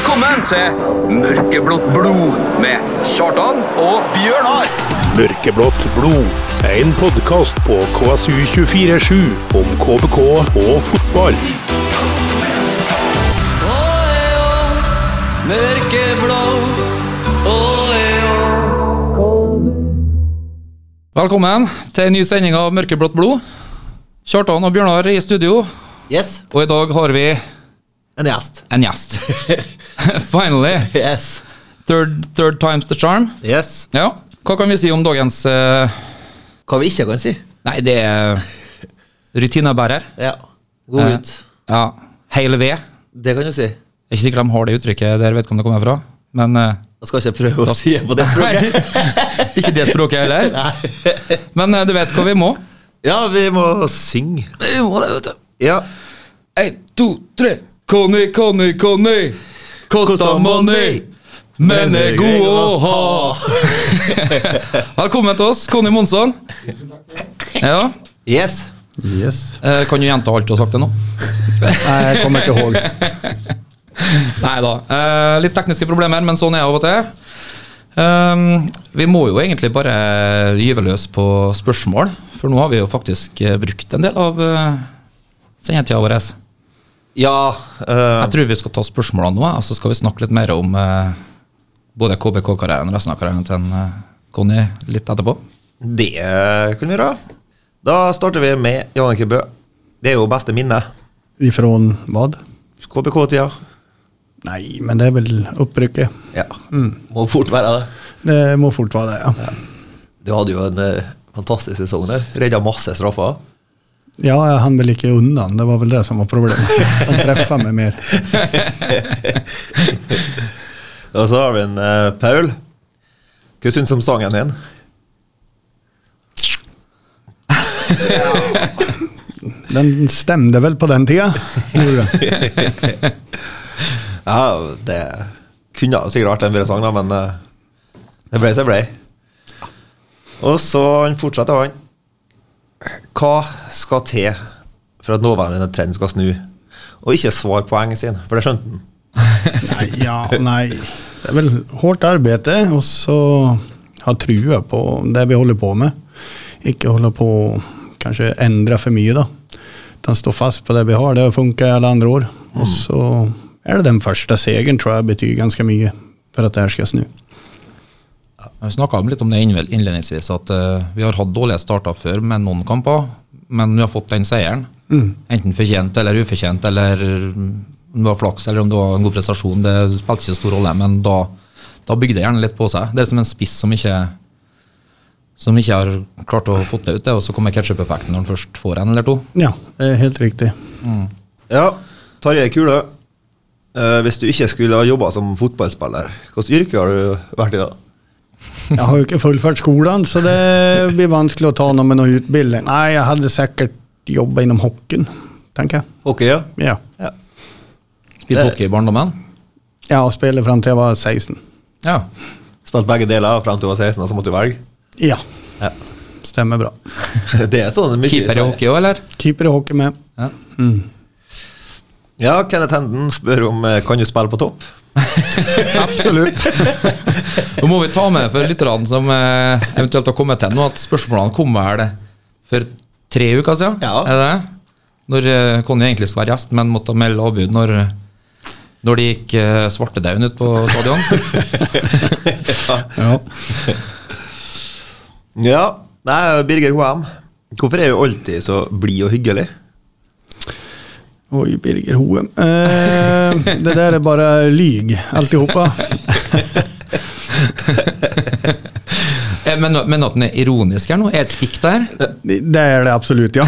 Velkommen til Mørkeblått blod med Kjartan og Bjørnar! Mørkeblått blod. En podkast på KSU247 om KBK og fotball. Velkommen til en ny sending av Mørkeblått blod. Kjartan og Bjørnar i studio, Yes, og i dag har vi en gjest. en gjest. Finally. Yes. Third, third time's the charm. Yes. Ja, hva kan vi si om dagens uh... Hva vi ikke kan si. Nei, det er rutinebærer. Ja. God Eh, ut. Ja, Hele ved. Det kan du si. Jeg er ikke sikker de har det uttrykket der, det kommer fra. Men uh, Jeg skal ikke prøve å si det på det språket. ikke det språket heller. Men eh, du vet hva vi må? Ja, vi må synge. Vi må det, vet du. Ja. Én, to, tre. Conny, Conny, Conny. Kosta money, men er god å ha. Velkommen til oss, Conny Monsson. Ja, Yes. Yes. eh, Kan du gjenta alt du har sagt til nå? Nei, jeg kommer ikke ihåg. Nei da. Eh, litt tekniske problemer, men sånn er det av og til. Um, vi må jo egentlig bare gyve løs på spørsmål, for nå har vi jo faktisk eh, brukt en del av uh, sendetida vår. Ja Uh, Jeg tror vi skal ta spørsmålene nå, og så skal vi snakke litt mer om uh, både KBK-karrieren og resten av karrieren til en, uh, Conny litt etterpå. Det kunne vi gjøre. Da starter vi med Jannicke Bø. Det er jo beste minne. Ifrån hva? KBK-tida. Nei, men det er vel opprykket. Ja. Må fort være det. Det må fort være det, ja. Du hadde jo en fantastisk sesong der. Redda masse straffer. Ja, jeg han ville ikke undan. Det var vel det som var problemet. Han treffer meg mer. Og så har vi en uh, Paul. Hva syns du om sangen din? Den stemte vel på den tida? Gjorde. Ja, det kunne sikkert vært en bedre sang, da, men eh, det ble som det ble. Og så han fortsetter han. Hva skal til for at nåværende trend skal snu? Og ikke svar poenget sin, for det skjønte han. Nei, ja, nei. Det er vel hårdt arbeid, og så ha trua på det vi holder på med. Ikke holde på å kanskje endre for mye, da. Den står fast på det vi har. Det har funka i alle andre år. Og så er det den første seieren, tror jeg betyr ganske mye for at det her skal snu. Vi snakka litt om det innledningsvis, at uh, vi har hatt dårlige starter før med noen kamper, men vi har fått den seieren. Enten fortjent eller ufortjent, eller mm, om det var flaks eller om det var en god prestasjon, det spilte ikke så stor rolle, men da, da bygde det gjerne litt på seg. Det er som en spiss som ikke som ikke har klart å få det ut, det, og så kommer ketsjup-effekten når han først får en eller to. Ja, det er helt riktig. Ja, Tarjei Kule. uh, hvis du ikke skulle ha jobba som fotballspiller, hvilket yrke har du vært i da? Jeg har jo ikke fullført skolen, så det blir vanskelig å ta noe med noe utbildning. Nei, jeg hadde sikkert jobba innom hockeyen, tenker jeg. Hockey, ja. Ja. ja. Spilte hockey i barndommen. Ja, og spille fram til jeg var 16. Ja. Spilte begge deler frem til du var 16, og så måtte du velge. Ja, Ja. stemmer bra. Det er sånn mye Keeper i hockey òg, eller? Keeper i hockey med. Ja. Ja, Kenneth Henden spør om eh, kan du spille på topp. Absolutt. Nå må vi ta med for lytterne som eh, eventuelt har kommet til nå, at spørsmålene kom vel for tre uker siden? Ja. Er det? Når eh, Conny egentlig skulle være gjest, men måtte melde avbud når, når det gikk eh, svartedauden ut på stadion. Ja. Ja, nei, Birger Hoem. Hvorfor er du alltid så blid og hyggelig? Oj, Birger Hoem. Eh, det där är bara lyg, alltihopa. Eh, Men, men at den er ironisk her nå? Er et stikk der? Det er det absolutt, ja.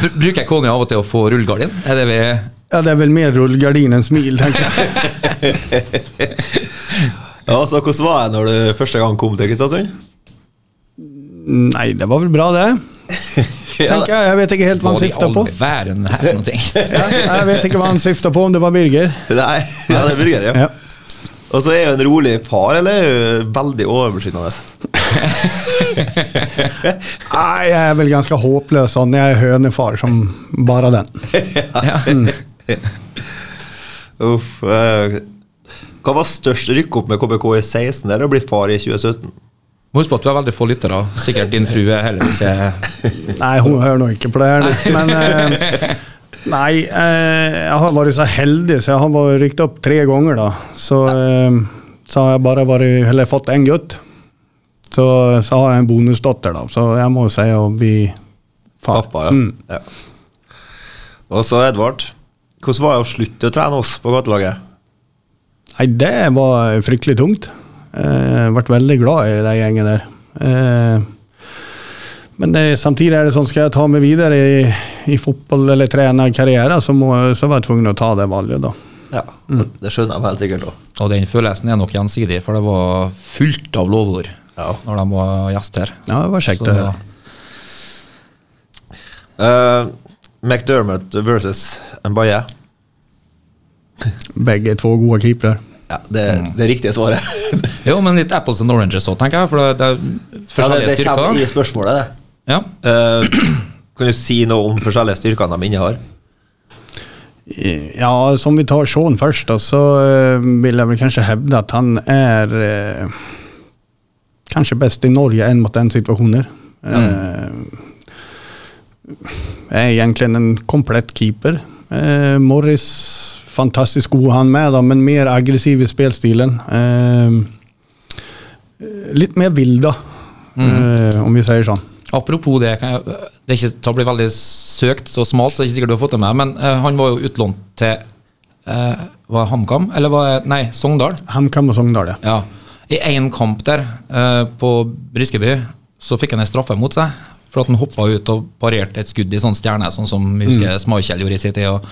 Br- Bruker kona av og til å få rullegardin? Er det vi Ja, det er vel mer rullegardin enn smil, tenker jeg. Ja, så Hvordan var det når du første gang kom til Kristiansund? Nei, det var vel bra det. Tänker jeg. Jeg vet ikke helt Hva han all på. verden her for noe? Ja, jeg vet ikke hva han syftar på, om det var Birger. Nei, ja, det er Birger, ja. Ja. Og så er jo en rolig far, eller er hun veldig overbeskyttende? Nei, jeg er vel ganske håpløs sånn. Jeg er hønefar som bare den. Mm. Uff. Uh, Hva var størst rykk opp med KBK i 16 eller å bli far i 2017? Må huske på at du har veldig få lyttere. Sikkert din frue heller ikke Nei, hun hører nå ikke på det her. Men eh, Nei, eh, jeg har vært så heldig, så jeg har vært rykt opp tre ganger, da. Så, eh, så har jeg bare vært, eller fått en gutt. Så, så har jeg en bonusdatter, da. Så jeg må jo si å bli far. Pappa, ja. Mm. ja. Og så Edvard. Hvordan var det å slutte å trene oss på gatelaget? Nei, det var fryktelig tungt. Eh, Jeg ble veldig glad i den gjengen der. Eh, Men det, samtidig er det sånn, skal jeg ta meg videre i, i fotball- eller trenerkarriere, så, må, så var jeg tvungen å ta det valget, da. Ja, Det skjønner jeg helt sikkert òg. Og den følelsen er nok gjensidig, for det var fullt av lovord Ja. når de var gjest her. Ja, det var kjekt å høre. Uh, McDermott versus Mbaye. Begge to gode keepere. Ja, det, det er riktige svaret. Jo, men litt apples and oranges òg, tenker jeg. For det, det er ja, det, forskjellige det kommer i styrker. spørsmålet, det. Ja. Uh, kan du si noe om forskjellige styrker de innehar? Ja, som vi tar Sean først, da, så eh, vil jeg vel kanskje hevde at han er eh, kanskje best i Norge enn mot den situasjonen. Eh, er egentlig en komplett keeper. Eh, Morris fantastisk god han med, da, men mer aggressiv i spillstilen. Eh, litt mer vill, da, eh, om vi sier sånn. Apropos det, kan jeg, det ikke å bli veldig søkt og smalt, så det er ikke sikkert du har fått det med, men eh, han var jo utlånt til eh, Var HamKam? Eller var Nei, Sogndal. HamKam og Sogndal, ja. Ja. I én kamp der, eh, på Briskeby, så fikk han en straffe mot seg. For at han hoppa ut og parerte et skudd i sånn stjerne, sånn som vi husker Schmeichel gjorde i sin tid. Og,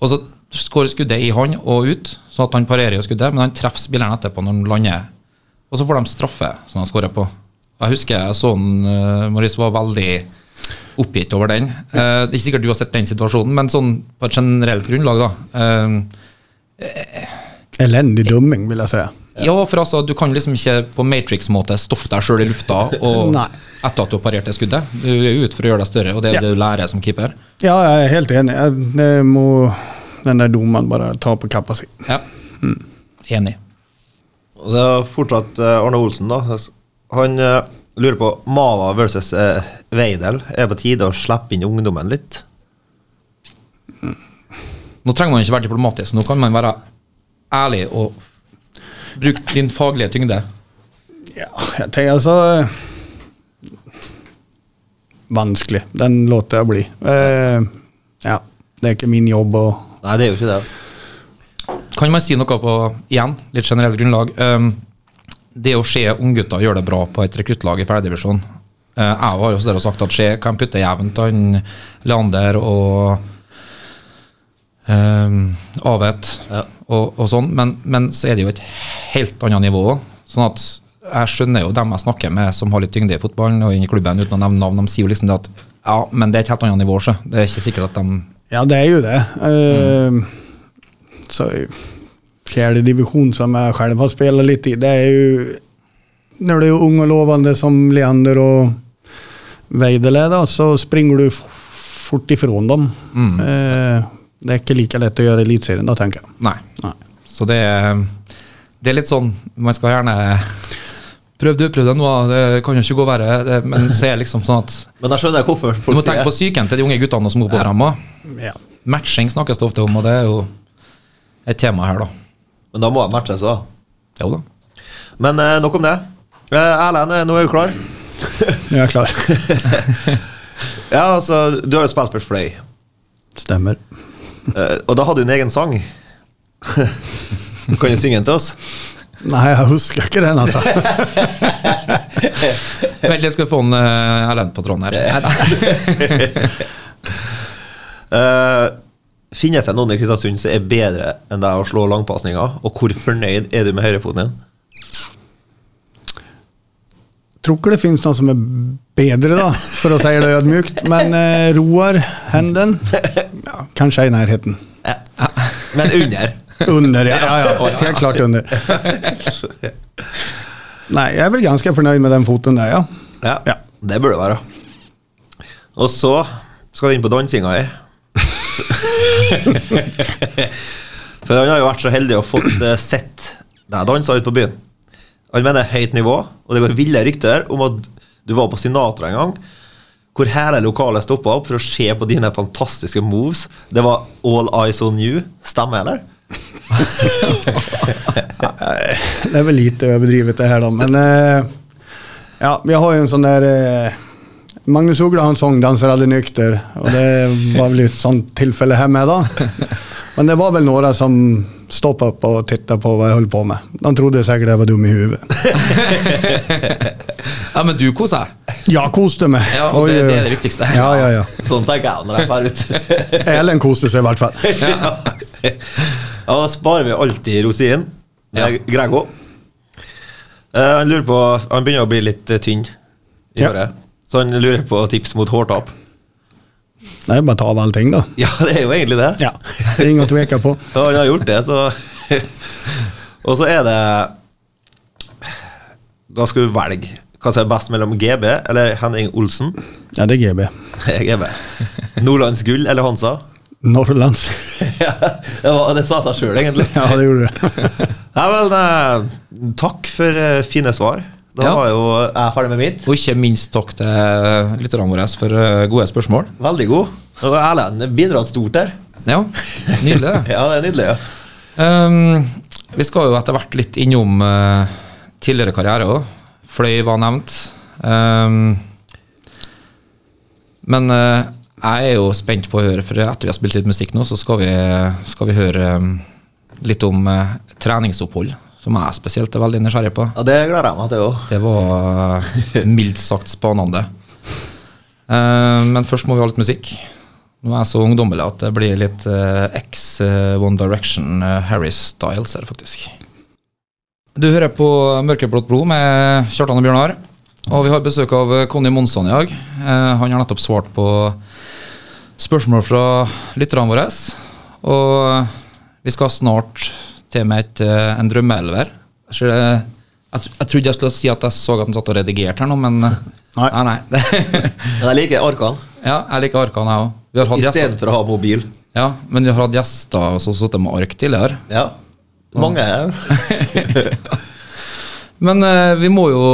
og så skårer skuddet i han og ut, så at han parerer jo skuddet, men han treffer spilleren etterpå når han lander. Og så får de straffe som han skårer på. Jeg husker jeg så han, uh, Maurice var veldig oppgitt over den. Eh, det er ikke sikkert du har sett den situasjonen, men sånn på et generelt grunnlag, da. eh, Elendig dømming, vil jeg si. ja, for altså, du kan liksom ikke på Matrix-måte stoppe deg sjøl i lufta og etter at du har parert det skuddet. Du er ute for å gjøre deg større, og det er Ja. det du lærer som keeper. Ja, jeg er helt enig. Jeg- må den der dommeren bare tar på kappa si. Ja. Enig. Og det er fortsatt eh, Arne Olsen, da. Han eh, lurer på Mava versus Veidel. Weidel. Er det på tide å slippe inn ungdommen litt? Nå trenger man ikke være diplomatisk, nå kan man være ærlig og bruke din faglige tyngde. Ja, jeg tenker altså Vanskelig. Den låter jeg bli. Eh, ja, det er ikke min jobb å Nei, det er jo ikke det. Kan man si noe på, igjen, litt generelt grunnlag? Um, det å se unggutter gjøre det bra på et rekruttlag i fjerdedivisjon uh, Jeg har jo også sagt at Skje kan putte jevnt han Leander og um, Avet Ja. og, og sånn, men, men så er det jo et helt annet nivå. Sånn at jeg skjønner jo dem jeg snakker med som har litt tyngde i fotballen og i klubben uten å nevne navn, de sier jo liksom det at ja, men det er et helt annet nivå, så. Det er ikke sikkert at de Ja, det er jo det. Eh, Så fjerde divisjon, som jeg selv har spilt litt i, det er jo Når du er ung og lovende som Leander og Weidel er, da, så springer du fort ifra dem. Eh, det er ikke like lett å gjøre i Eliteserien, da, tenker jeg. Nei. Nei. Så det er, det er litt sånn Man skal gjerne Prøv du, prøv deg nå, det kan jo ikke gå verre. Men så er liksom sånn at Men jeg skjønner hvorfor folk sier Du må tenke på psyken til de unge guttene som går på frem. Ja. Matching snakkes det ofte om, og det er jo et tema her, da. Men da må de matches òg. Jo da. Men eh, nok om det. Eh, Erlend, eh, nå er du klar? Jeg er klar. Ja, altså, du har jo spilt for Fløy. Stemmer. Eh, og da hadde du en egen sang. kan du synge den til oss? Nei, jeg husker ikke den, altså. Vent litt, skal få en uh, Erlend på tråden her. uh, Eh, finnes det noen i Kristiansund som er bedre enn deg å slå langpasninger? Og hvor fornøyd er du med høyrefoten din? tror ikke det finnes noen som er bedre, da, for å si det ødmjukt. Men uh, Roar Henden ja, Kanskje i nærheten. Men under. Under, ja. ja, ja helt klart under. Nei, jeg er vel ganske fornøyd med den foten der, ja. Ja, Ja. det burde det være. Og så skal vi inn på dansinga her. For han har jo vært så heldig å fått eh, sett deg danse ut på byen. Han mener høyt nivå, og det går ville rykter om at du var på Sinatra en gang, hvor hele lokalet stoppa opp for å se på dine fantastiske moves. Det var all eyes on you. Stemmer, eller? Det är väl lite överdrivet det här då, men eh, ja, vi har ju en sån där eh, Magnus Uggla har en sång, Dansar aldrig nykter, och det var väl ett sånt tillfälle här med då. Men det var väl några som stoppade upp och tittade på vad jag höll på med. De trodde säkert jag var dum i huvudet. Ja, men du koser deg. Ja, koste meg. Ja, og det, det er det viktigste. Ja, ja, ja. Sånn tenker jeg når jeg drar ut. Elen koste seg i hvert fall. ja. ja, da sparer vi alltid rosinen. Det er Ja. Grego. Eh, han lurer på Han begynner å bli litt eh, tynn i Ja. håret. Så han lurer på tips mot hårtap. Nej, bara ta av allting da. Ja, det er jo egentlig det. Ja, det er Ingenting å tveka på. Ja, han har gjort det, så Og så er det Da skal du velge hva som er best mellom GB eller Henning Olsen. Ja, det er GB. GB. Nordlands Gull eller Hansa? Norrlands. ja, det, var, det sa seg sjøl, egentlig. Ja, det gjorde det. Nei, vel, eh, takk for eh, fine svar. Da Ja. var jo jeg ferdig med mitt. Og ikke minst takk til lytterne våre for eh, gode spørsmål. Veldig god. Og Erlend bidrar stort der. Ja, nydelig. Ja, det er nydelig. ja. Um, vi skal jo etter hvert litt innom uh, tidligere karriere òg. Fløy var nevnt. Um, men eh, jeg er jo spent på å høre, for etter vi har spilt litt musikk nå, så skal vi, skal vi høre um, litt om eh, treningsopphold, som jeg spesielt er veldig nysgjerrig på. Ja, Det gleder jeg meg til òg. Det var eh, mildt sagt spanende. Eh, men først må vi ha litt musikk. Nå er jeg så ungdommelig at det blir litt uh, X eh, One Direction uh, Harry Styles her, faktisk. Du hører på Mørkeblått blod med Kjartan og Bjørnar. Og vi har besøk av eh, Conny Monsson i dag. Eh, han har nettopp svart på spørsmål fra lytterne våre. Og vi skal snart til med et, eh, en drømmeelver. Så det- Jeg, jeg trodde jeg skulle si at jeg så at han satt og redigerte her nå, men eh, Nei. nei. nei. Jeg liker arkene ja, jeg liker arkene, jeg òg. Vi har hatt istedenfor å ha mobil. ja, men vi har hatt gjester som har sittet med ark tidligere. Ja. Mange her. Men uh, vi, må jo,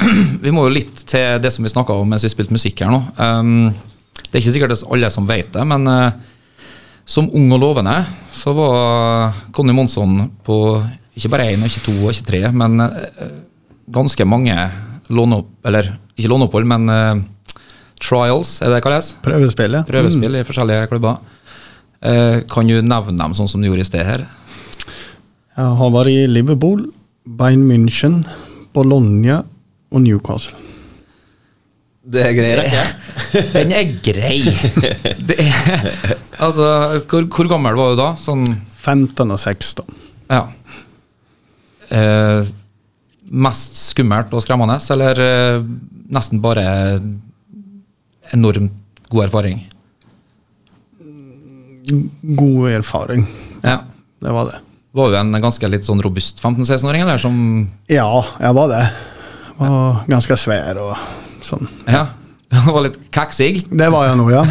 vi må jo litt til det som vi snakka om mens vi spilte musikk her nå. Um, det er ikke sikkert det er alle som vet det, men eh, som ung og lovende så var Conny Monsson på ikke bare én, ikke to og ikke tre, men eh, ganske mange låneopp... Eller ikke låneopphold, men uh, trials, er det det kalles? Prøvespill, ja. Prøvespill i forskjellige klubber. Uh, kan du nevne dem sånn som du gjorde i sted her? Jeg har vært i Liverpool, Bayern München, Bologna og Newcastle. Det er grei rekke. Den er grei. Det er, altså, hvor, hvor gammel var du da? Sånn, 15 og 16. ja. Eh, mest skummelt og skremmende, eller eh, nesten bare enormt god erfaring? God erfaring. Ja. Det var det. Var du en ganske litt sånn robust 15-16-åring, eller som Ja, jeg var det. Var ganske svær. och sån. Ja. Var litt kaksig? Det var jeg nå, ja.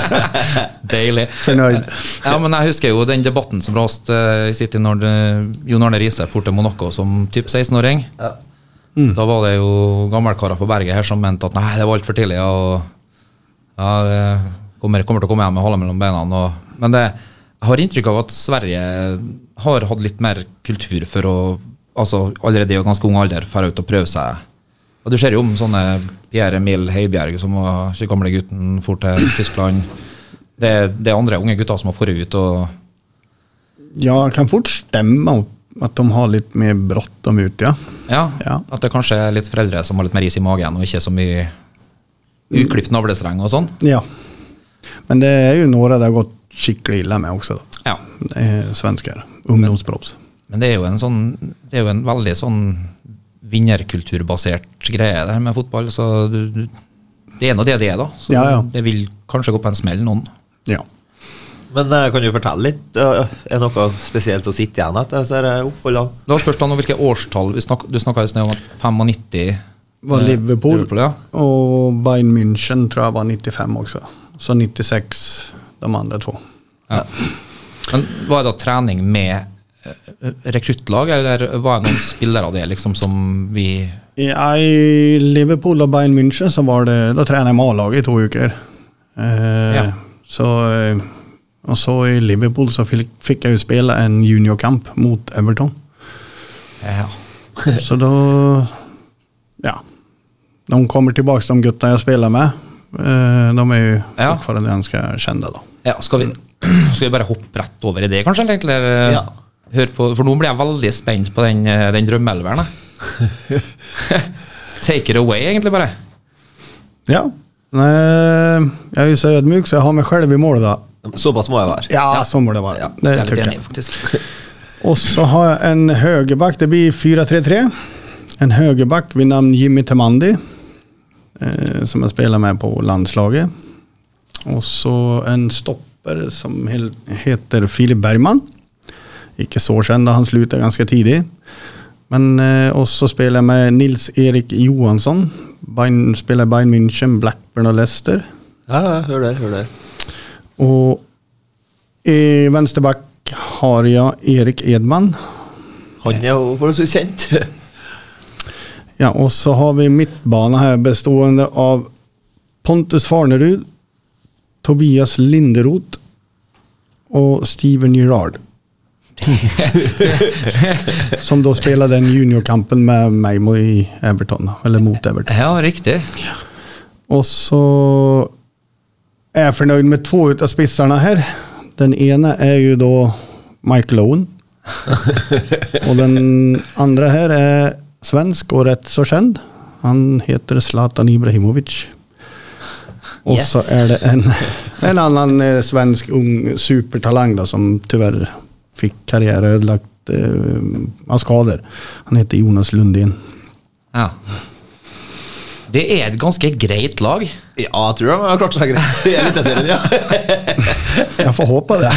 Deilig. Fornøyd. Ja, men jeg husker jo den debatten som raste eh, i City når det- Jon Arne Riise for til Monaco som typ 16-åring. Ja. Da var det jo gammelkarer på berget her som mente at nei, det var altfor tidlig. Og ja, det kommer, kommer til å komme hjem med halen mellom beina. Og, men det, jeg har inntrykk av at Sverige har hatt litt mer kultur for å altså allerede i ganske ung alder dra ut og prøve seg. Og Du ser jo om sånne Pierre Emil Heibjerg, som var ikke gamle gutten, for til Tyskland. Det, det er andre unge gutter som har dratt ut og Ja, det kan fort stemme at de har litt mer bråttom ut, ja. Ja, Ja. at det kanskje er litt foreldre som har litt mer is i magen, og ikke så mye uklipt navlestreng og sånn. Ja. Men det er jo noen det har gått skikkelig ille med også. Da. Ja. Det er svensker. ungdomsproffs. Men det er jo en sånn Det er jo en veldig sånn vinnerkulturbasert greie det her med fotball, så du, du, det er nå det det er, da. Så Ja, ja. det vil kanskje gå på en smell, noen. Ja. Men eh, kan du fortelle litt? eh, Er det noe spesielt som sitter igjen etter disse her oppholdene? Det var først hvilke årstall. Vi snak, du snakka i sted om at 95 Var eh, Liverpool, Liverpool ja. og Bayern München tror jeg var 95 også. Så 96 de andre to. Ja. Men Var det da trening med eh, rekruttlag, eller hva er noen spillere av det liksom som vi I Liverpool og Bayern München så var det Da trener jeg med A-laget i to uker. Eh, Ja. Så eh, Og så i Liverpool så fikk, fikk jeg jo spille en juniorkamp mot Everton. ja. Så da Ja. De kommer tilbake, de gutta jeg spiller med. Eh, de er jo Ja. fortsatt ganske kjente, da. ja skal, vi, skal vi bare hoppe rett over i det, kanskje? Eller, eller Ja. Hør på, for nå blir jeg veldig spent på den, eh, den drømmeelveren. Take it away, egentlig, bare. Ja. Jeg er jo så ydmyk, så jeg har meg selv i mål, da. Såpass må jeg være. Ja, Ja. så må det være. Ja, det Jeg er litt enig, faktisk. Og så har jeg en høyreback. det blir 4-3-3. En høyreback ved namn Jimmy Temandi. Eh, som jeg spiller med på landslaget. Og så en stopper som heter Filip Bergman. Ikke så kjent, han slutta ganske tidlig. Men eh, også spiller jeg med Nils-Erik Johansson. Bein, spiller Bayern München, Blackburn og Leicester. Ja, ja, hør det. hør det. Og i vänsterback har jeg Erik Edman. Han er jo forholdsvis kjent. Ja, og så har vi mittbana her bestående av Pontus Farnerud, Tobias Linderoth og Steven Gerrard. Som da spiller den juniorkampen med meg Everton, eller mot Everton. Ja, riktig. Og så er jeg fornøyd med to ut av spisserne her. Den ene er jo da Mike Lowen. og den andre her er svensk og rett så kjent. Han heter Zlatan Ibrahimovic. Och Yes. så är det en, en annan eh, svensk ung supertalang da, som tyvärr fick karriär ödelagt eh, av skador. Han heter Jonas Lundin. Ja. Det er et ganske greit lag. Ja, jeg tror de har klart seg greit i Eliteserien, ja. jeg får håpe det.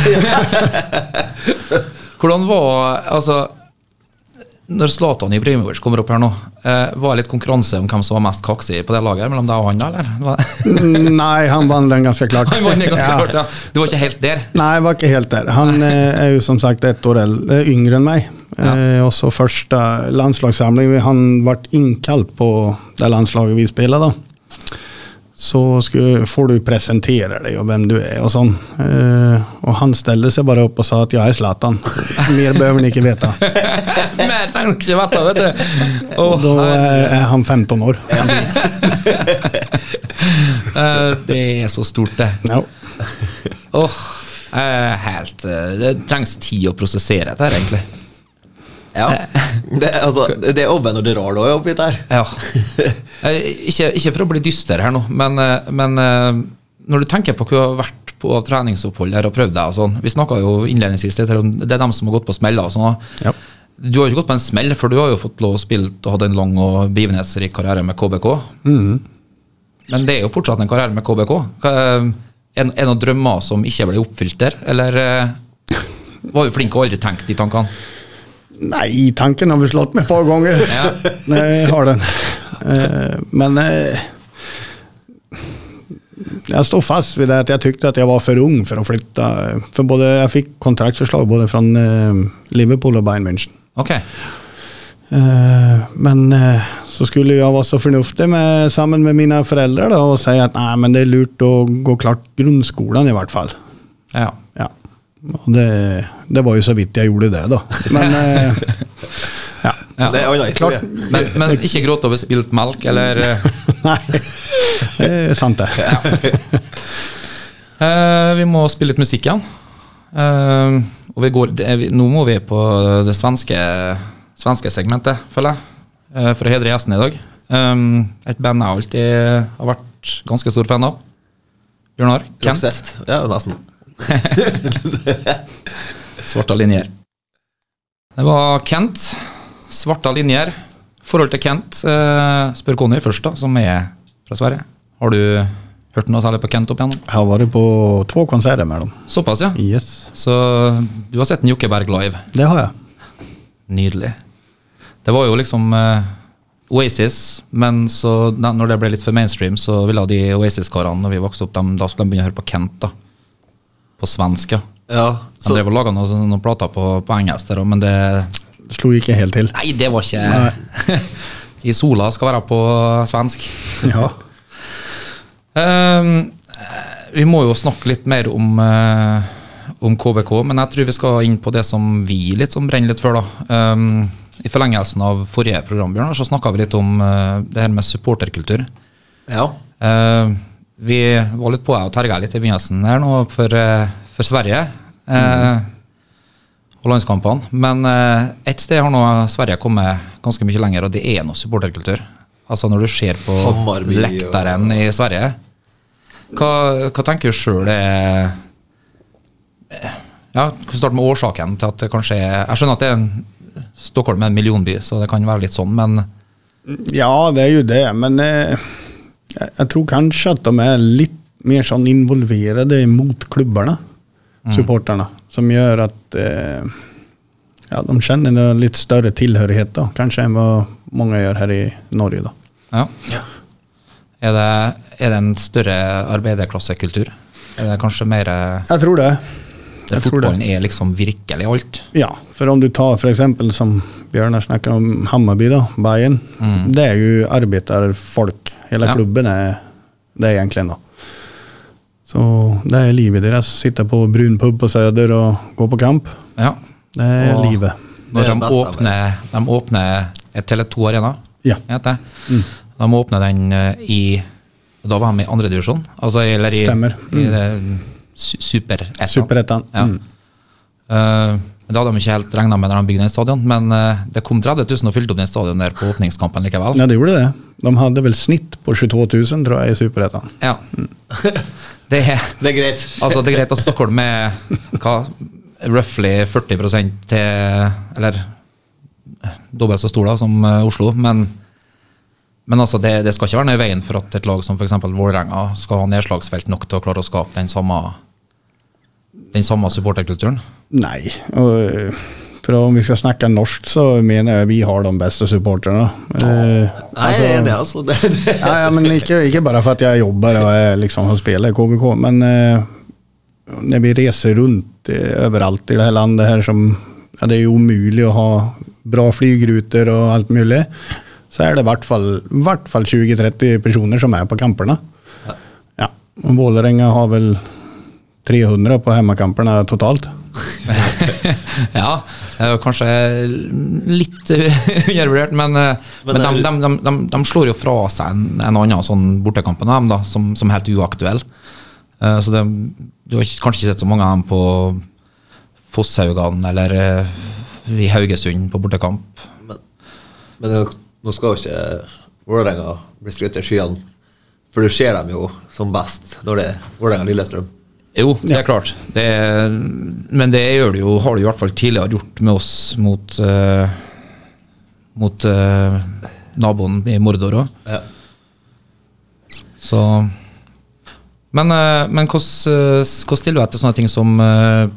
Hvordan var Altså, når Zlatan Ibrahimovic kommer opp her nå, eh, var det litt konkurranse om hvem som var mest kaksig på det laget mellom deg og han, da, eller? Mm, Nej, han vann den ganske klart. Han var ganske Ja. klart, ja. Du var ikke helt der? Nei, jeg var ikke helt der. Han eh, er jo som sagt ett år äldre, yngre enn meg. Ja. Eh, och så første landslagssamling han ble innkalt på det landslaget vi spiller, då. Så får du presentere deg og hvem du er og sånn. Eh, og han stilte seg bare opp og sa at 'jeg er Zlatan. Mer behøver han inte veta. Mer trenger ikke vite, vet du. Å, Och då herre. är, är han 15 år. Eh, det er så stort, det. Ja. Oh, eh, helt eh, Det trengs tid å prosessere dette, egentlig. Ja. Det, altså, det er Oven og det òg oppi der. Ja. Ikke, ikke for å bli dyster her nå, men, eh, men eh, når du tenker på hva du har vært på treningsopphold her og prøvd deg og sånn Vi snakka jo innledningsvis det er dem som har gått på smeller og sånn. Ja. Du har jo ikke gått på en smell, for du har jo fått lov å spille og hatt en lang og begivenhetsrik karriere med KBK. Men det er jo fortsatt en karriere med KBK. Er er det noen drømmer som ikke ble oppfylt der, eller eh, var du flink og aldri tenkt de tankene? Nej, tanken har vi slått med et par ganger. Ja. Jeg har den. Eh, Men eh, jag står fast ved det at jeg tykte at jeg var for ung for å flytte. For både, jeg fikk kontraktsförslag både fra eh, Liverpool og Bayern München. Ok. Eh, Men så skulle jeg være så fornuftig med, sammen med mine foreldre da, og si at nei, men det er lurt å gå klart grunnskolen, i hvert fall. Ja. Ja. Det, det var jo så vidt jeg gjorde det da. Men eh, ja. Ja. Det er en annen historie. Men, men ikke gråt over spilt melk, eller Nei, det er sant det. eh, Vi må spille litt musikk igjen. Uh, og vi går, det vi- nå må vi på det svenske, svenske segmentet, føler jeg. uh, for å hedre gjesten i dag. Um, et band jeg alltid har vært ganske stor fan av. Bjørnar. Kent. Ja, nesten. Svarta linjer. Det var Kent. Svarta linjer. Forhold til Kent. Eh, spør Conny først, da, som er fra Sverige. Har du hørt noe særlig på Kent opp igjennom? Jeg har vært på to konserter med dem. Såpass, ja. Yes, Så du har sett en Jokkeberg live. det har jeg. Nydelig. Det var jo liksom eh, Oasis, men så når det ble litt for mainstream, så ville de Oasis-karene når vi vokste opp, dem, da skulle de begynne å høre på Kent. da. På svensk, ja. Ja, Han så, drev og laga noen, noen plater på, på engelsk der men det slo ikke helt til. Nei, det var ikke I sola skal være på svensk. Ja. um, vi må jo snakke litt mer om, uh, om KBK, men jeg tror vi skal inn på det som vi litt som brenner litt for. da. Um, I forlengelsen av forrige program Bjørn, så snakka vi litt om uh, det her med supporterkultur. ja. Ehm, vi var litt på å og terga litt i begynnelsen her nå for, eh, for Sverige. eh, og landskampene. Men eh, ett sted har nå Sverige kommet ganske mye lenger, og det er noe supporterkultur. Altså når du ser på Hammarby og- i Sverige. Hva, hva tenker du sjøl er eh, Ja, kan starte med årsaken til at det kanskje er Jeg skjønner at det er en Stockholm er en millionby, så det kan være litt sånn, men Ja, det er jo det, men eh, jeg, jeg tror kanskje at de er litt mer sånn involverede mot klubbarna, supporterne, som gjør at eh, ja, de kjenner en litt større tilhørighet da, kanskje enn hva mange gjør her i Norge. da. ja. Er, det, er det en større arbeiderklassekultur? Er det kanskje mer eh, Jeg tror det. Der fotballen er liksom virkelig alt? Ja, for om du tar eksempel som Bjørnar snakker om Hammarby, da, Bayern. Det er jo arbeiderfolk. Hele Ja. klubben er det er egentlig. nå. Så det er livet deres. Sitte på brun pub på Søder og gå på kamp. Ja. Det er Og- livet. Når er de åpner, de åpner et Tele2 Arena, Ja. heter det. De åpner den eh, i Da var de i andredivisjon? Altså, eller i, Stemmer. i det superettan. Superettan. Ja. Mm. Uh, det hadde de ikke helt regna med da de bygde den stadion, men uh, det kom 30 000 og fylte opp den stadion der på åpningskampen likevel. Ja, det gjorde det. De hadde vel snitt på 22 000, tror jeg, i Superettan. Ja. Det er Det er greit. Altså, det er greit at Stockholm er hva, roughly 40% til Eller dobbelt så stor da, som eh, Oslo, men, men altså, det, det skal ikke være noe i veien for at et lag som f.eks. Vålerenga skal ha nedslagsfelt nok til å klare å skape den samme, den samme supporterkulturen. Nei. Og, eh, for om vi skal snakke norsk, så mener jeg vi har de beste supporterne. Eh, Nei, det er altså. Det, det. ja, ja, men ikke, ikke bare for at jeg jobber og jeg liksom, spiller i KBK, men eh, når vi reiser rundt eh, overalt i det her landet her som ja, Det er jo umulig å ha bra flygruter og alt mulig. Så er det i hvert fall, hvert fall 20-30 personer som er på kampene. Ja. Og Vålerenga har vel 300 på hjemmekampene totalt. Ja, kanskje litt undervurdert, men, eh, Men men, er- de, de, de, de, de slår jo fra seg en, en annen sånn bortekamp enn dem, da, som, som helt uaktuell. Eh, så det, du har kanskje ikke sett så mange av dem på Fosshaugan eller eh, i Haugesund på bortekamp. Men, men nå- skal jo ikke Vålerenga bli skrytt i skyene. For du ser dem jo som best når det er Vålerenga-Lillestrøm. Jo, det er klart. Det er, men det gjør det jo, har det i hvert fall tidligere gjort med oss mot, uh, mot uh, naboen i Mordor òg. Ja. Så Men, eh, men hvordan, hvordan stiller du deg til sånne ting som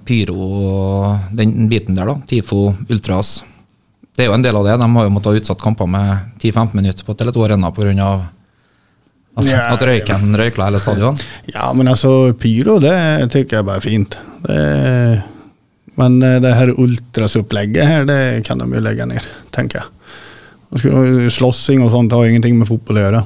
pyro og den biten der, da? TIFO, Ultras. Det er jo en del av det. De har jo måttet ha utsatt kamper med 10-15 minutter på Tele2 Arena pga. Altså, Ja, at røyken røykla hele stadion. Ja, men altså pyro, det tycker jeg bare er fint. Det, men eh, det her ultrasupplegget her, det kan de jo legge ned, tenker jeg. Slåssing og sånt har ingenting med fotball å gjøre.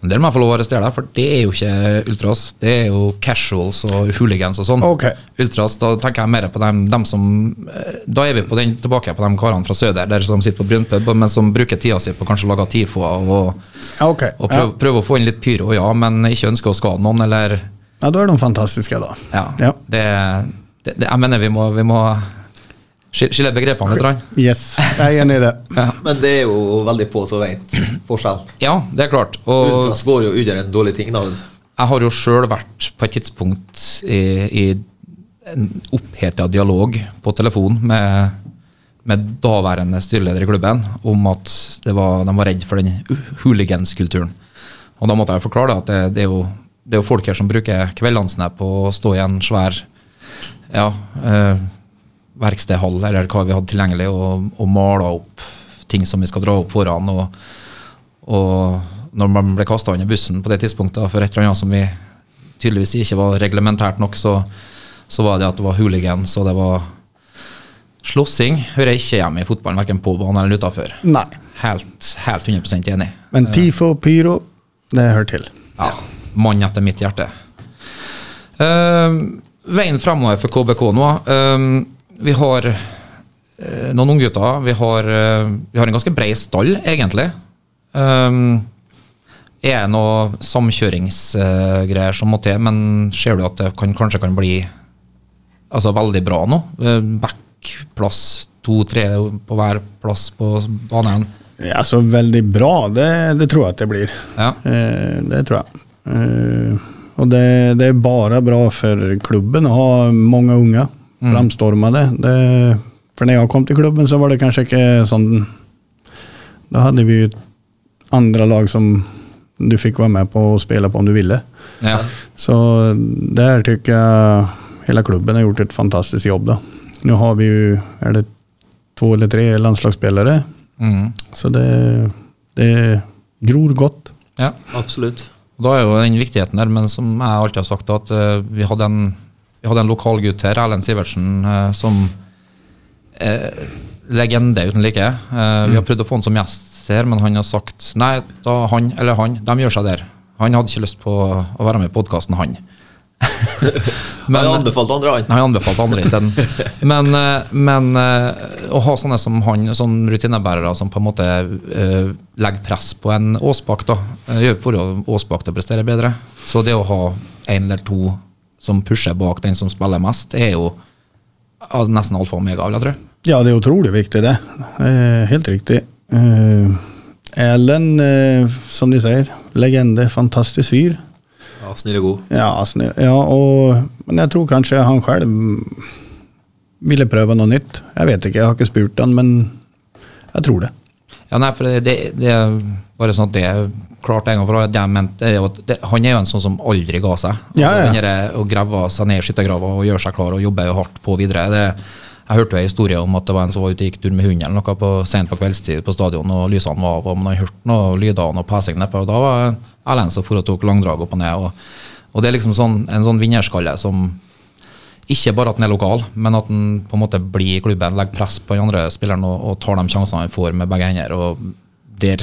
Det må jeg få lov å arrestere deg, for det er jo ikke ultras. Det er jo casuals og hooligans og sånn. Okay. Ultras, da tenker jeg mer på dem, dem som eh, Da er vi på den, tilbake på de karene fra Søder der som sitter på brunpub, men som bruker tida si på kanskje å lage tifoer og, okay. og og Ja. prøve å få inn litt pyro, ja, men ikke ønsker å skade noen, eller ja, da er de fantastiske, da. Ja. Ja. Det, det, det, jeg mener vi må, vi må skille begrepene litt. Yes, jeg er enig i det. Ja. Men det er jo veldig få som vet forskjell. ja, det er klart. Og Ultras går jo under en dårlig ting. da. Jeg har jo sjøl vært på et tidspunkt i, i en oppheta dialog på telefon med, med daværende styreleder i klubben om at det var, de var redd for den hooliganskulturen. Og da måtte jeg forklare at det, det, er jo, det er jo folk her som bruker kveldene sine på å stå i en svær ja, eh, verkstedhall eller hva vi hadde tilgjengelig, og, og mala opp ting som vi skal dra opp foran. og og når man ble kasta under bussen på det tidspunktet for et eller annet som vi tydeligvis ikke var reglementert nok, så så var det at det var hooligans og det var slåssing. Hører jeg ikke hjemme i fotballen, verken på banen eller utafor. Helt, helt 100% enig. Men TIFO og pyro, det hører til. Ja, Mann etter mitt hjerte. Uh, veien framover for KBK nå eh, Vi har eh, noen unggutter. Vi, har, eh, vi har en ganske bred stall, egentlig. Um, er det noe samkjøringsgreier som må til, men ser du at det kan, kanskje kan bli altså, veldig bra nå? Eh, Backplass to-tre på hver plass på banen. Ja, så veldig bra, det, det tror jeg at det blir. Ja. Eh, det tror jeg. Eh, og det, det er bare bra for klubben å ha mange unge framstorma Det, for når jeg kom til klubben, så var det kanskje ikke sånn Da hadde vi jo andre lag som du fikk være med på å spille på om du ville. Ja. Så der tykker jeg hele klubben har gjort et fantastisk jobb. Da. Nå har vi jo er det to eller tre landslagsspillere, Mm. så det, det gror godt. ja. Absolutt. Og Da er jo den viktigheten der, men som jeg alltid har sagt, at eh, vi hadde en, vi hadde en lokal gutt her, Erlend Sivertsen, eh, som eh, legende uten like. Eh, Vi har prøvd å få han som gjest her, men han har sagt nei, da han eller han, de gjør seg der. Han hadde ikke lyst på å være med i podkasten, han. Men han anbefalte andre, han. Han anbefalte andre isteden. Men, eh, men å ha sånne som han, sånn rutinebærere som på en måte uh, legger press på en Åsbakk, da, gjør for Åsbakk til å prestere bedre. Så det å ha en eller to som pusher bak den som spiller mest, er jo nesten alfa og omega, vil jeg tro. Ja, det er utrolig viktig det. Eh, helt riktig. Eh, Ellen, eh, som de sier, legende, fantastisk fyr. Ja, snill og god. Ja, snill. ja og, men jeg tror kanskje han selv ville prøve noe nytt. Jeg vet ikke, jeg har ikke spurt han, men jeg tror det. Ja, nei, for det, det bare sånn at det er klart en gang for alle. Han er jo en sånn som aldri ga seg. Ja, ja. Altså, Å grave seg ned i skyttergrava og gjøre seg klar og jobbe jo hardt på videre. Det, jeg hørte jo en historie om at det var en som var ute og gikk tur med hund eller noe på, sent på kveldstid på stadion, og lysene var av, og man hadde hørt noen lyder og noe pesing nedpå, da var Erlend som for og tok langdrag opp og ned. Og, og det er liksom sånn, en sånn vinnerskalle som ikke bare at den er lokal, men at den på en måte blir i klubben, legger press på den andre spilleren og, og tar de sjansene han får med begge hender. og der,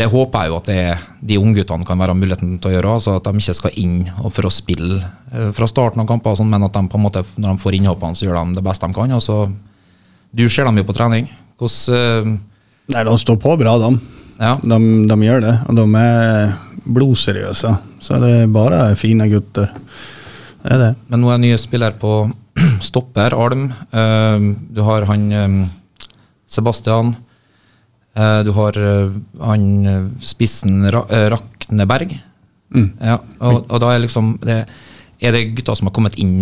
Det håper jeg jo at det de ungguttene kan være muligheten til å gjøre. altså At de ikke skal inn for å spille eh, fra starten av kamper, sånn, men at de på en måte, når de får innhoppene, så gjør de det beste de kan. og så Du ser dem jo på trening. Hvordan Nei, de står på bra, de. ja. De, de gjør det, og de er blodseriøse. Så det er bare fine gutter. Det er det. Men nå er jeg nye spiller på stopper, Alm. Eh, du har han eh, Sebastian. Eh, du har han spissen Ra Rakneberg. Mm. Ja, og, og da er liksom det, Er det gutter som har kommet inn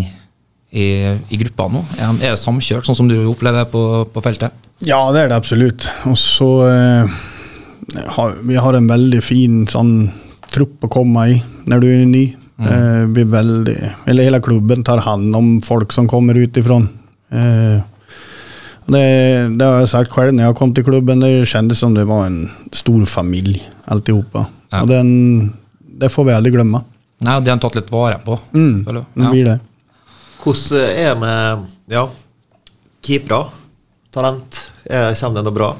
i, i gruppa nå? Er, de- er det samkjørt, sånn som du opplever på, på feltet? Ja, det er det absolutt. Og så eh, har, Vi har en veldig fin sånn trupp å komme i når du er ny. Det blir veldig Eller hele klubben tar hånd om folk som kommer utifrån. Eh, det, det har jeg sagt selv når jeg kom til klubben. Det kjentes som det var en stor familie, alltihopa. Ja. Og den, det får vi aldri glemme. Nei, det har han tatt litt vare på. Mm, føler jeg. det Ja. blir det. Hvordan er det med ja, keepere? Talent? Er, kommer det noe bra?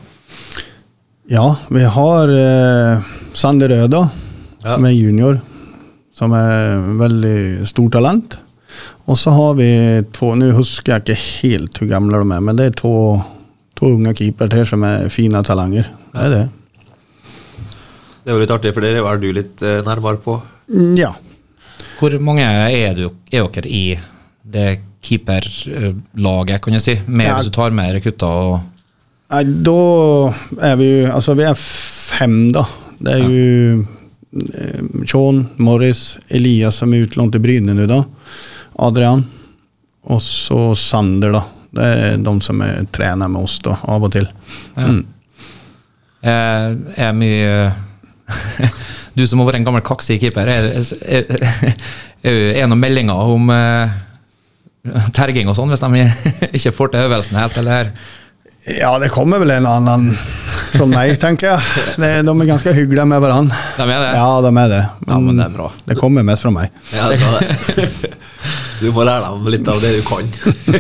Ja, vi har eh, Sander Røda, Ja. som er junior, som er veldig stort talent. Og så har vi to nå husker jeg ikke helt hvor gamle de er, men det er to, to unge keepere til som er fine talenter. Det er det. Det er jo litt artig, for dere er du litt eh, nærmere på. Ja. Hvor mange er, du, er dere i det keeperlaget, kan jeg si? Med Ja. hvis du tar med rekrutter og Nei, da er vi jo Altså, vi er fem, da. Det er jo eh, Sean, Morris, Elias som er utlånt til Bryne nå, da. Adrian. Og så Sander, da. Det er de som er trener med oss, da, av og til. Ja. Mm. er, er mye Du som har vært en gammel kaksig keeper, er, er noen meldinger om eh, terging og sånn, hvis de ikke får til øvelsen helt, eller? Ja, det kommer vel en annen fra meg, tenker jeg. Det, de er ganske hyggelige med hverandre. De er det? Ja, de er det. Ja, men det er bra. Det kommer mest fra meg. Ja, det er det. Du må lære dem litt av det du kan.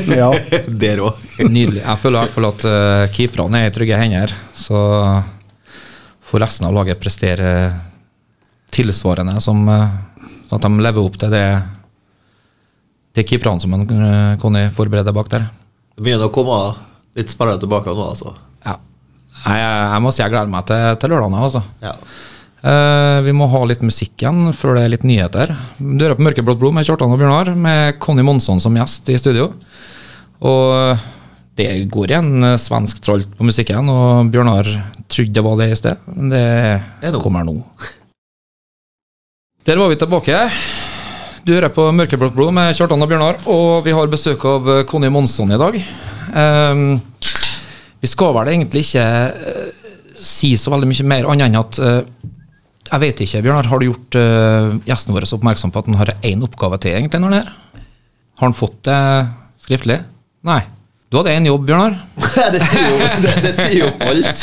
Ja. Der òg. Nydelig. Jeg føler i hvert fall at uh, keeperne er i trygge hender. Så får resten av laget prestere tilsvarende, som, uh, sånn at de lever opp til det de keeperne som en, uh, Conny forbereder bak der. Det begynner å komme litt spillere tilbake nå, altså. Ja. Jeg, jeg må si jeg gleder meg til, til lørdagen. Altså. Ja. Uh, vi må ha litt musikk igjen før det er litt nyheter. Du hører på Mørkeblått blod med Kjartan og Bjørnar, med Conny Monsson som gjest i studio. Og det går igjen svensk tralt på musikken, og Bjørnar trodde det var det i sted. Men det kommer nå. Der var vi tilbake. Du hører på Mørkeblått blod med Kjartan og Bjørnar, og vi har besøk av Conny Monsson i dag. Eh, vi skal vel egentlig ikke eh, si så veldig mye mer, annet enn at eh, jeg vet ikke, Bjørnar, har du gjort uh, gjesten vår oppmerksom på at han har én oppgave til egentlig når han er her? Har han fått det skriftlig? Nei. Du hadde én jobb, Bjørnar. det, sier jo, det, det sier jo alt.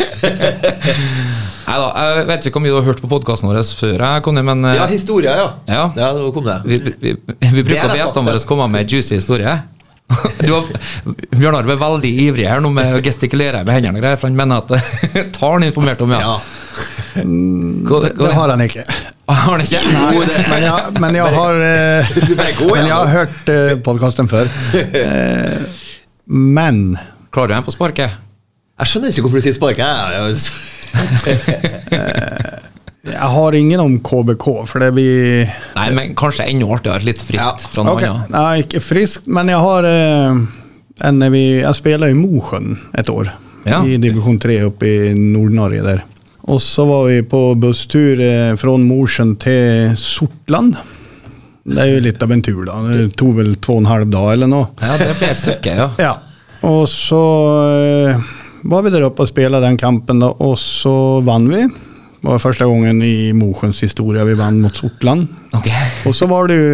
Nei da, jeg vet ikke hvor mye du har hørt på podkasten vår før, jeg, Conny, men uh, Ja, historier, ja. Ja. Ja, nå kom det. vi, vi, vi, vi bruker å det gjestene våre komme med juicy historie. Du har, Bjørnar Arve er veldig ivrig her nå med å gestikulere med hendene, og greier, for han mener at tar han informert om, ja. Ja. Hva, Det, det har han ikke. har han ikke? Men jeg, men jeg har eh, Men jeg har hørt uh, podkasten før. Eh, men Klarer du en på sparket? Jeg skjønner ikke hvorfor du sier spark. Jeg, har ingen om KBK, for det blir Nei, men kanskje enda artigere. Litt friskt Ja, fra noe Ok, annet. Nei, ikke friskt, men jeg har eh, en, vi, Jeg spiller i Mosjøen et år. Ja. I divisjon 3 oppe i Nord-Norge der. Og så var vi på busstur eh, fra Mosjøen til Sortland. Det er jo litt av en tur, da. Det tok vel to og en halv dag eller noe. Ja, det ble et stykke, ja. Ja. Og så eh, var vi der oppe og spilte den kampen, da, og så vant vi. Det var første gangen i Mosjøens historie vi vant mot Sortland. Okay. Og så var det jo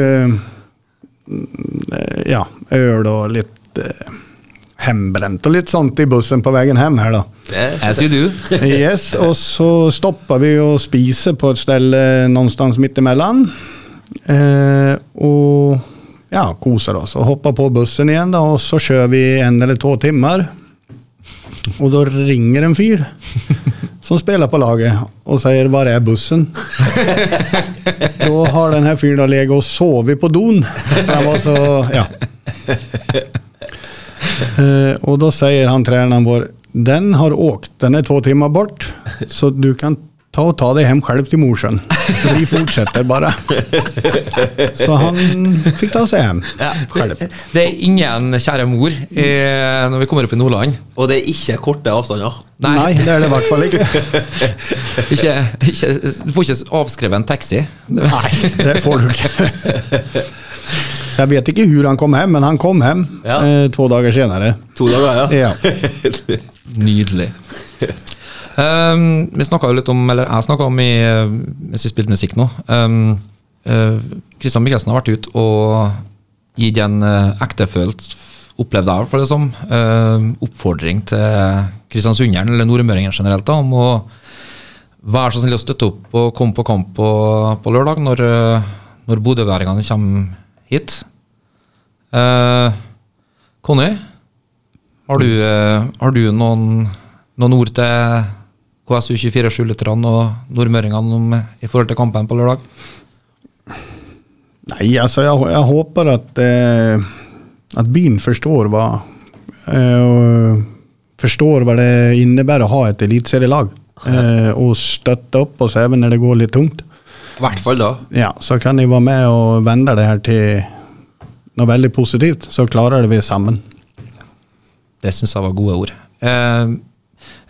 eh, ja, øl og litt eh, hembrent og litt sånt i bussen på veien hjem her, da. As you do. Yes, og så stoppa vi å spise på et sted någonstans midt imellom. Eh, og ja, koser oss og hopper på bussen igjen, da, og så kjører vi en eller to timer. Og da ringer en fyr som spiller på laget og sier 'Hvor er bussen?' da har den her fyren ligget og sovet på doen. Han var så Ja. Uh, og da sier han treneren vår 'Den har åkt, den er to timer bort, så du kan ta og ta deg hjem selv til Mosjøen'. Vi fortsetter bare. Så han fikk ta seg hjem selv. Det er ingen kjære mor eh, når vi kommer opp i Nordland. og det er ikke korte avstander. Nei, det er det i hvert fall ikke. Ikke, ikke, du får ikke avskrevet en taxi. Nei, det får du ikke. Så jeg vet ikke hvor han kom hjem, men han kom hjem Ja. eh, to dager senere. To dager, ja. Ja. Nydelig. Um, vi snakka jo litt om, eller jeg snakka om i, mens vi spilte musikk nå um, uh, Mikkelsen har vært ute og gitt en uh, ektefølt, opplevd jeg for det som, uh, oppfordring til kristiansunderen, eller nordmøringen generelt, da, om å være så snill å støtte opp og komme på kamp på, på lørdag når, når bodøværingene kommer hit. Uh, Conny, har du, har du noen, noen ord til KSU247-lytterne og nordmøringene i forhold til kampen på lørdag? Nei, altså jeg, jeg håper at, eh, at byen forstår hva eh, Forstår hva det innebærer å ha et eliteserielag. Eh, og støtte opp oss even når det går litt tungt. I hvert fall da. Ja, så kan de være med og vende det her til noe veldig positivt. Så klarer det vi sammen. Det syns jeg var gode ord. Eh,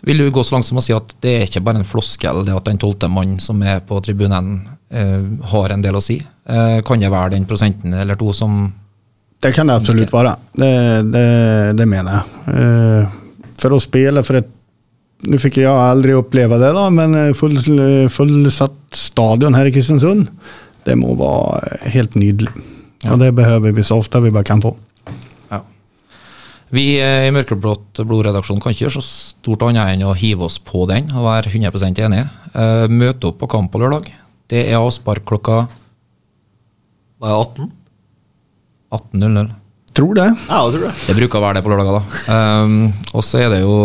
vil du gå så langt som å si at det er ikke bare en floskel, det at den tolvte mannen som er på tribunen, eh, har en del å si? Eh, kan det være den prosenten eller to som Det kan det absolutt være. Det, det, det mener jeg. Eh, for å spille for et Nå fikk jeg aldri oppleve det, da, men eh, full, fullsatt stadion her i Kristiansund, det må være helt nydelig. Og det behøver vi så ofte vi bare kan få. Vi eh, i Mørkeblått blodredaksjon kan ikke gjøre så stort annet enn å hive oss på den og være 100 enige. Eh, møte opp på kamp på lørdag. Det er avspark klokka Var det 18? 18.00. Tror det. Ja, jeg tror det. Det bruker å være det på lørdager, da. Um, og så er det jo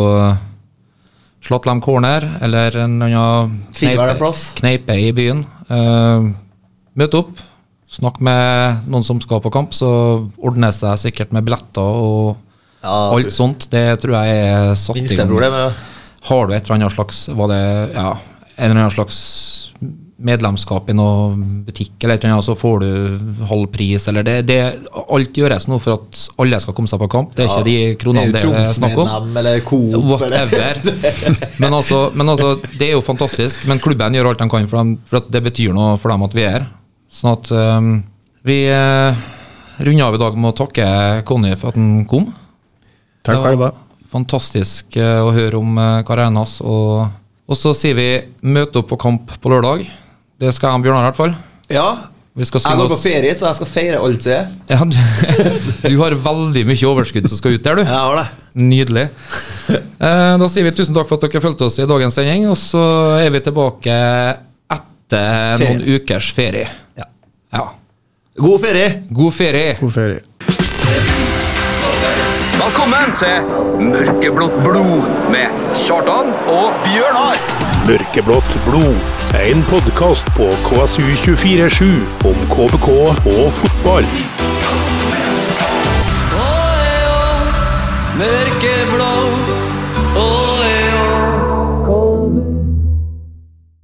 Slatlam Corner, eller en annen kneipe i byen. Uh, møte opp, snakk med noen som skal på kamp, så ordnes det sikkert med billetter og Ja, alt sånt. Det tror jeg er satt i gang. Har du et eller annet slags Var det ja, en eller annen slags medlemskap i noen butikk, eller et eller annet, så får du halv pris, eller det, det Alt gjøres nå for at alle skal komme seg på kamp. Det er ikke de kronene det er snakk om. Eller Coop Whatever. Men altså, men altså, det er jo fantastisk. Men klubben gjør alt de kan, for, dem, for det betyr noe for dem at vi er her. Sånn at um, vi uh, runder av i dag med å takke Conny for at han kom. Takk Det var själva. Fantastisk eh, å høre om uh, karrieren hans. Og, og så sier vi møte opp på kamp på lørdag. Det skal jeg og Bjørnar i hvert fall. Ja. Vi skal Jeg går på ferie, så jeg skal feire alt som er. ja, du, du har veldig mye overskudd som skal ut der, du. Jeg har det. Nydelig. Eh, da sier vi tusen takk for at dere fulgte oss i dagens sending, og så er vi tilbake etter noen ukers ferie. Ja. Ja. God ferie! God ferie. God ferie. Velkommen til Mørkeblått blod med Kjartan og Bjørnar. Mørkeblått blod. En podkast på KSU247 om KBK og fotball. Mørkeblå